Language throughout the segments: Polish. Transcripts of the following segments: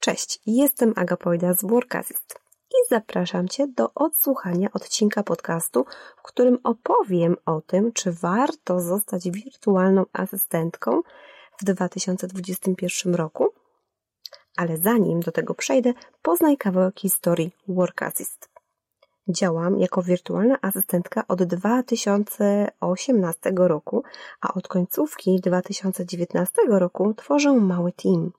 Cześć, jestem Agapoida z Workasist i zapraszam Cię do odsłuchania odcinka podcastu, w którym opowiem o tym, czy warto zostać wirtualną asystentką w 2021 roku. Ale zanim do tego przejdę, poznaj kawałek historii Workasist. Działam jako wirtualna asystentka od 2018 roku, a od końcówki 2019 roku tworzę mały team.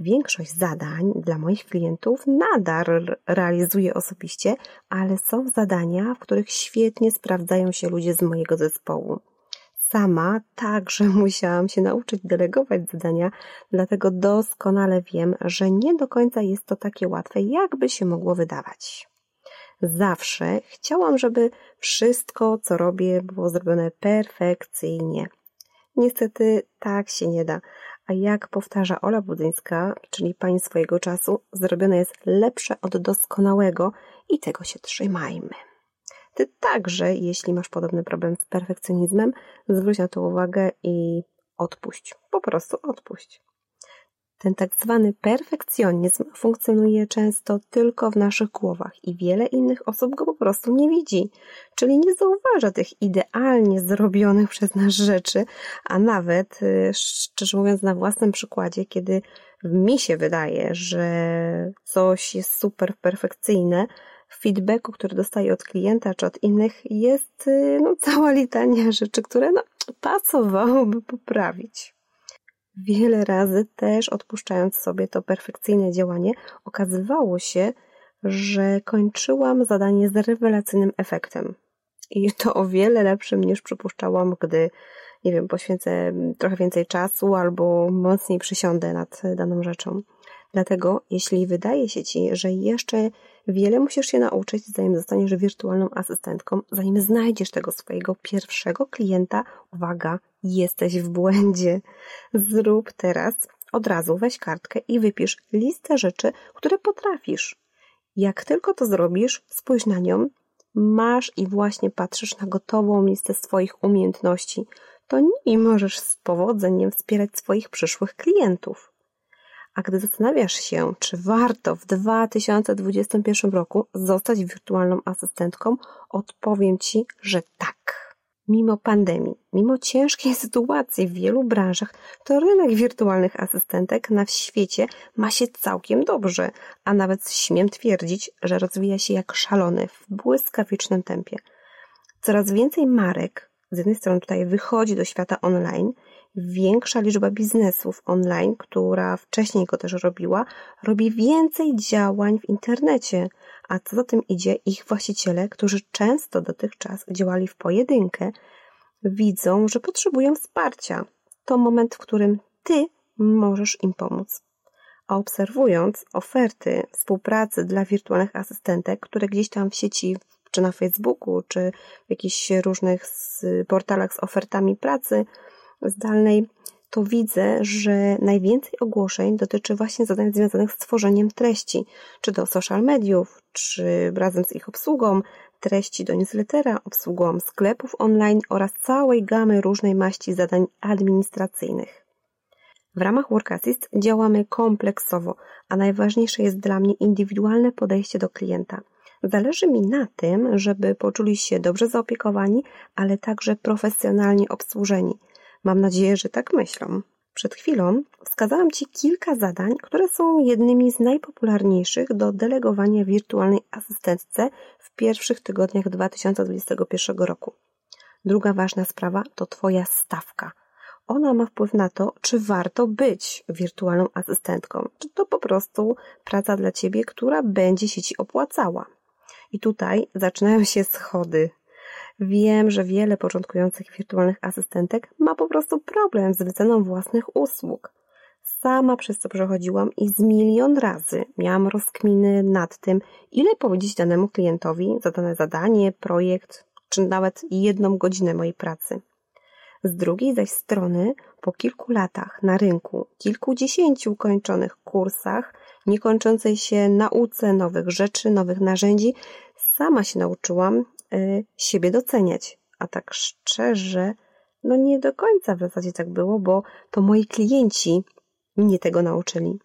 Większość zadań dla moich klientów nadal realizuję osobiście, ale są zadania, w których świetnie sprawdzają się ludzie z mojego zespołu. Sama także musiałam się nauczyć delegować zadania, dlatego doskonale wiem, że nie do końca jest to takie łatwe, jakby się mogło wydawać. Zawsze chciałam, żeby wszystko, co robię, było zrobione perfekcyjnie. Niestety tak się nie da. A jak powtarza Ola Budzyńska, czyli pani swojego czasu, zrobione jest lepsze od doskonałego i tego się trzymajmy. Ty także, jeśli masz podobny problem z perfekcjonizmem, zwróć na to uwagę i odpuść. Po prostu odpuść. Ten tak zwany perfekcjonizm funkcjonuje często tylko w naszych głowach i wiele innych osób go po prostu nie widzi, czyli nie zauważa tych idealnie zrobionych przez nas rzeczy, a nawet, y, szczerze mówiąc, na własnym przykładzie, kiedy mi się wydaje, że coś jest super perfekcyjne, w feedbacku, który dostaję od klienta czy od innych, jest y, no, cała litania rzeczy, które no, pasowałoby poprawić. Wiele razy też odpuszczając sobie to perfekcyjne działanie, okazywało się, że kończyłam zadanie z rewelacyjnym efektem. I to o wiele lepszym niż przypuszczałam, gdy, nie wiem, poświęcę trochę więcej czasu albo mocniej przysiądę nad daną rzeczą. Dlatego, jeśli wydaje się Ci, że jeszcze wiele musisz się nauczyć, zanim zostaniesz wirtualną asystentką, zanim znajdziesz tego swojego pierwszego klienta, uwaga, jesteś w błędzie. Zrób teraz od razu weź kartkę i wypisz listę rzeczy, które potrafisz. Jak tylko to zrobisz, spójrz na nią, masz i właśnie patrzysz na gotową listę swoich umiejętności. To nimi możesz z powodzeniem wspierać swoich przyszłych klientów. A gdy zastanawiasz się, czy warto w 2021 roku zostać wirtualną asystentką, odpowiem Ci, że tak. Mimo pandemii, mimo ciężkiej sytuacji w wielu branżach, to rynek wirtualnych asystentek na świecie ma się całkiem dobrze, a nawet śmiem twierdzić, że rozwija się jak szalony w błyskawicznym tempie. Coraz więcej marek z jednej strony tutaj wychodzi do świata online, większa liczba biznesów online, która wcześniej go też robiła, robi więcej działań w internecie, a co za tym idzie, ich właściciele, którzy często dotychczas działali w pojedynkę, widzą, że potrzebują wsparcia. To moment, w którym ty możesz im pomóc. A obserwując oferty współpracy dla wirtualnych asystentek, które gdzieś tam w sieci, czy na Facebooku, czy w jakichś różnych portalach z ofertami pracy, zdalnej, to widzę, że najwięcej ogłoszeń dotyczy właśnie zadań związanych z tworzeniem treści, czy do social mediów, czy razem z ich obsługą, treści do newslettera, obsługą sklepów online oraz całej gamy różnej maści zadań administracyjnych. W ramach Workassist działamy kompleksowo, a najważniejsze jest dla mnie indywidualne podejście do klienta. Zależy mi na tym, żeby poczuli się dobrze zaopiekowani, ale także profesjonalnie obsłużeni – Mam nadzieję, że tak myślą. Przed chwilą wskazałam Ci kilka zadań, które są jednymi z najpopularniejszych do delegowania wirtualnej asystentce w pierwszych tygodniach 2021 roku. Druga ważna sprawa to Twoja stawka. Ona ma wpływ na to, czy warto być wirtualną asystentką, czy to po prostu praca dla Ciebie, która będzie się Ci opłacała. I tutaj zaczynają się schody Wiem, że wiele początkujących wirtualnych asystentek ma po prostu problem z wyceną własnych usług. Sama przez to przechodziłam i z milion razy miałam rozkminy nad tym, ile powiedzieć danemu klientowi za dane zadanie, projekt, czy nawet jedną godzinę mojej pracy. Z drugiej zaś strony, po kilku latach na rynku, kilkudziesięciu kończonych kursach, niekończącej się nauce nowych rzeczy, nowych narzędzi, sama się nauczyłam, siebie doceniać. A tak szczerze, no nie do końca w zasadzie tak było, bo to moi klienci mnie tego nauczyli.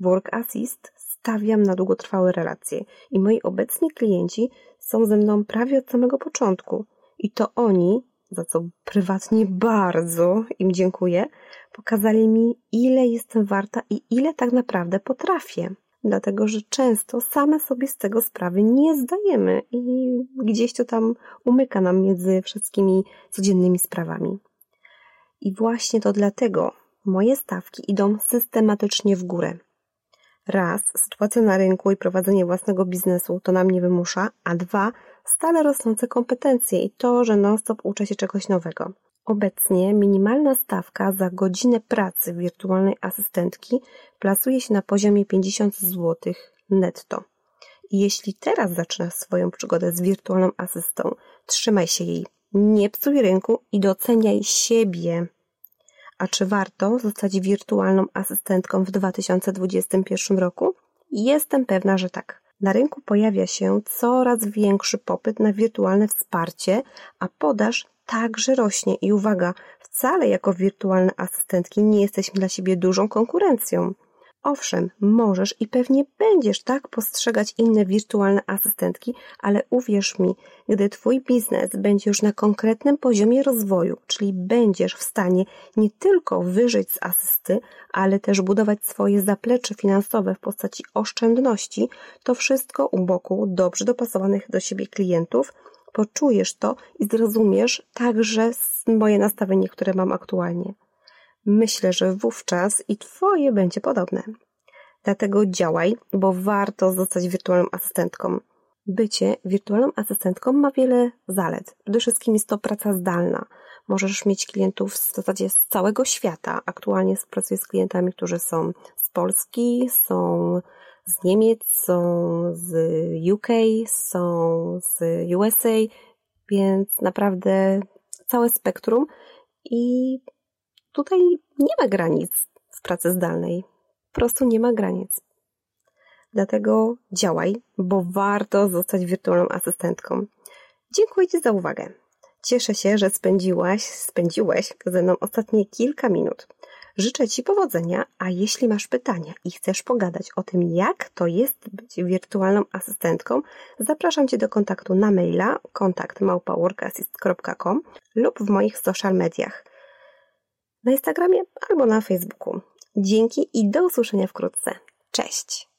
Work Assist stawiam na długotrwałe relacje i moi obecni klienci są ze mną prawie od samego początku. I to oni, za co prywatnie bardzo im dziękuję, pokazali mi, ile jestem warta i ile tak naprawdę potrafię. Dlatego, że często same sobie z tego sprawy nie zdajemy i gdzieś to tam umyka nam między wszystkimi codziennymi sprawami. I właśnie to dlatego moje stawki idą systematycznie w górę. Raz, sytuacja na rynku i prowadzenie własnego biznesu to na mnie wymusza, a dwa, stale rosnące kompetencje i to, że non-stop uczę się czegoś nowego. Obecnie minimalna stawka za godzinę pracy wirtualnej asystentki plasuje się na poziomie 50 zł netto. Jeśli teraz zaczynasz swoją przygodę z wirtualną asystą, trzymaj się jej, nie psuj rynku i doceniaj siebie. A czy warto zostać wirtualną asystentką w 2021 roku? Jestem pewna, że tak. Na rynku pojawia się coraz większy popyt na wirtualne wsparcie, a podaż także rośnie. I uwaga, wcale jako wirtualne asystentki nie jesteśmy dla siebie dużą konkurencją. Owszem, możesz i pewnie będziesz tak postrzegać inne wirtualne asystentki, ale uwierz mi, gdy Twój biznes będzie już na konkretnym poziomie rozwoju, czyli będziesz w stanie nie tylko wyżyć z asysty, ale też budować swoje zaplecze finansowe w postaci oszczędności, to wszystko u boku dobrze dopasowanych do siebie klientów, poczujesz to i zrozumiesz także moje nastawienie, które mam aktualnie. Myślę, że wówczas i Twoje będzie podobne. Dlatego działaj, bo warto zostać wirtualną asystentką. Bycie wirtualną asystentką ma wiele zalet. Przede wszystkim jest to praca zdalna. Możesz mieć klientów w zasadzie z całego świata. Aktualnie pracuję z klientami, którzy są z Polski, są z Niemiec, są z UK, są z USA, więc naprawdę całe spektrum i tutaj nie ma granic w pracy zdalnej. Po prostu nie ma granic. Dlatego działaj, bo warto zostać wirtualną asystentką. Dziękuję Ci za uwagę. Cieszę się, że spędziłaś, spędziłeś ze mną ostatnie kilka minut. Życzę Ci powodzenia, a jeśli masz pytania i chcesz pogadać o tym, jak to jest być wirtualną asystentką, zapraszam Cię do kontaktu na maila kontakt małpaworkassist.com lub w moich social mediach na Instagramie albo na Facebooku. Dzięki i do usłyszenia wkrótce. Cześć!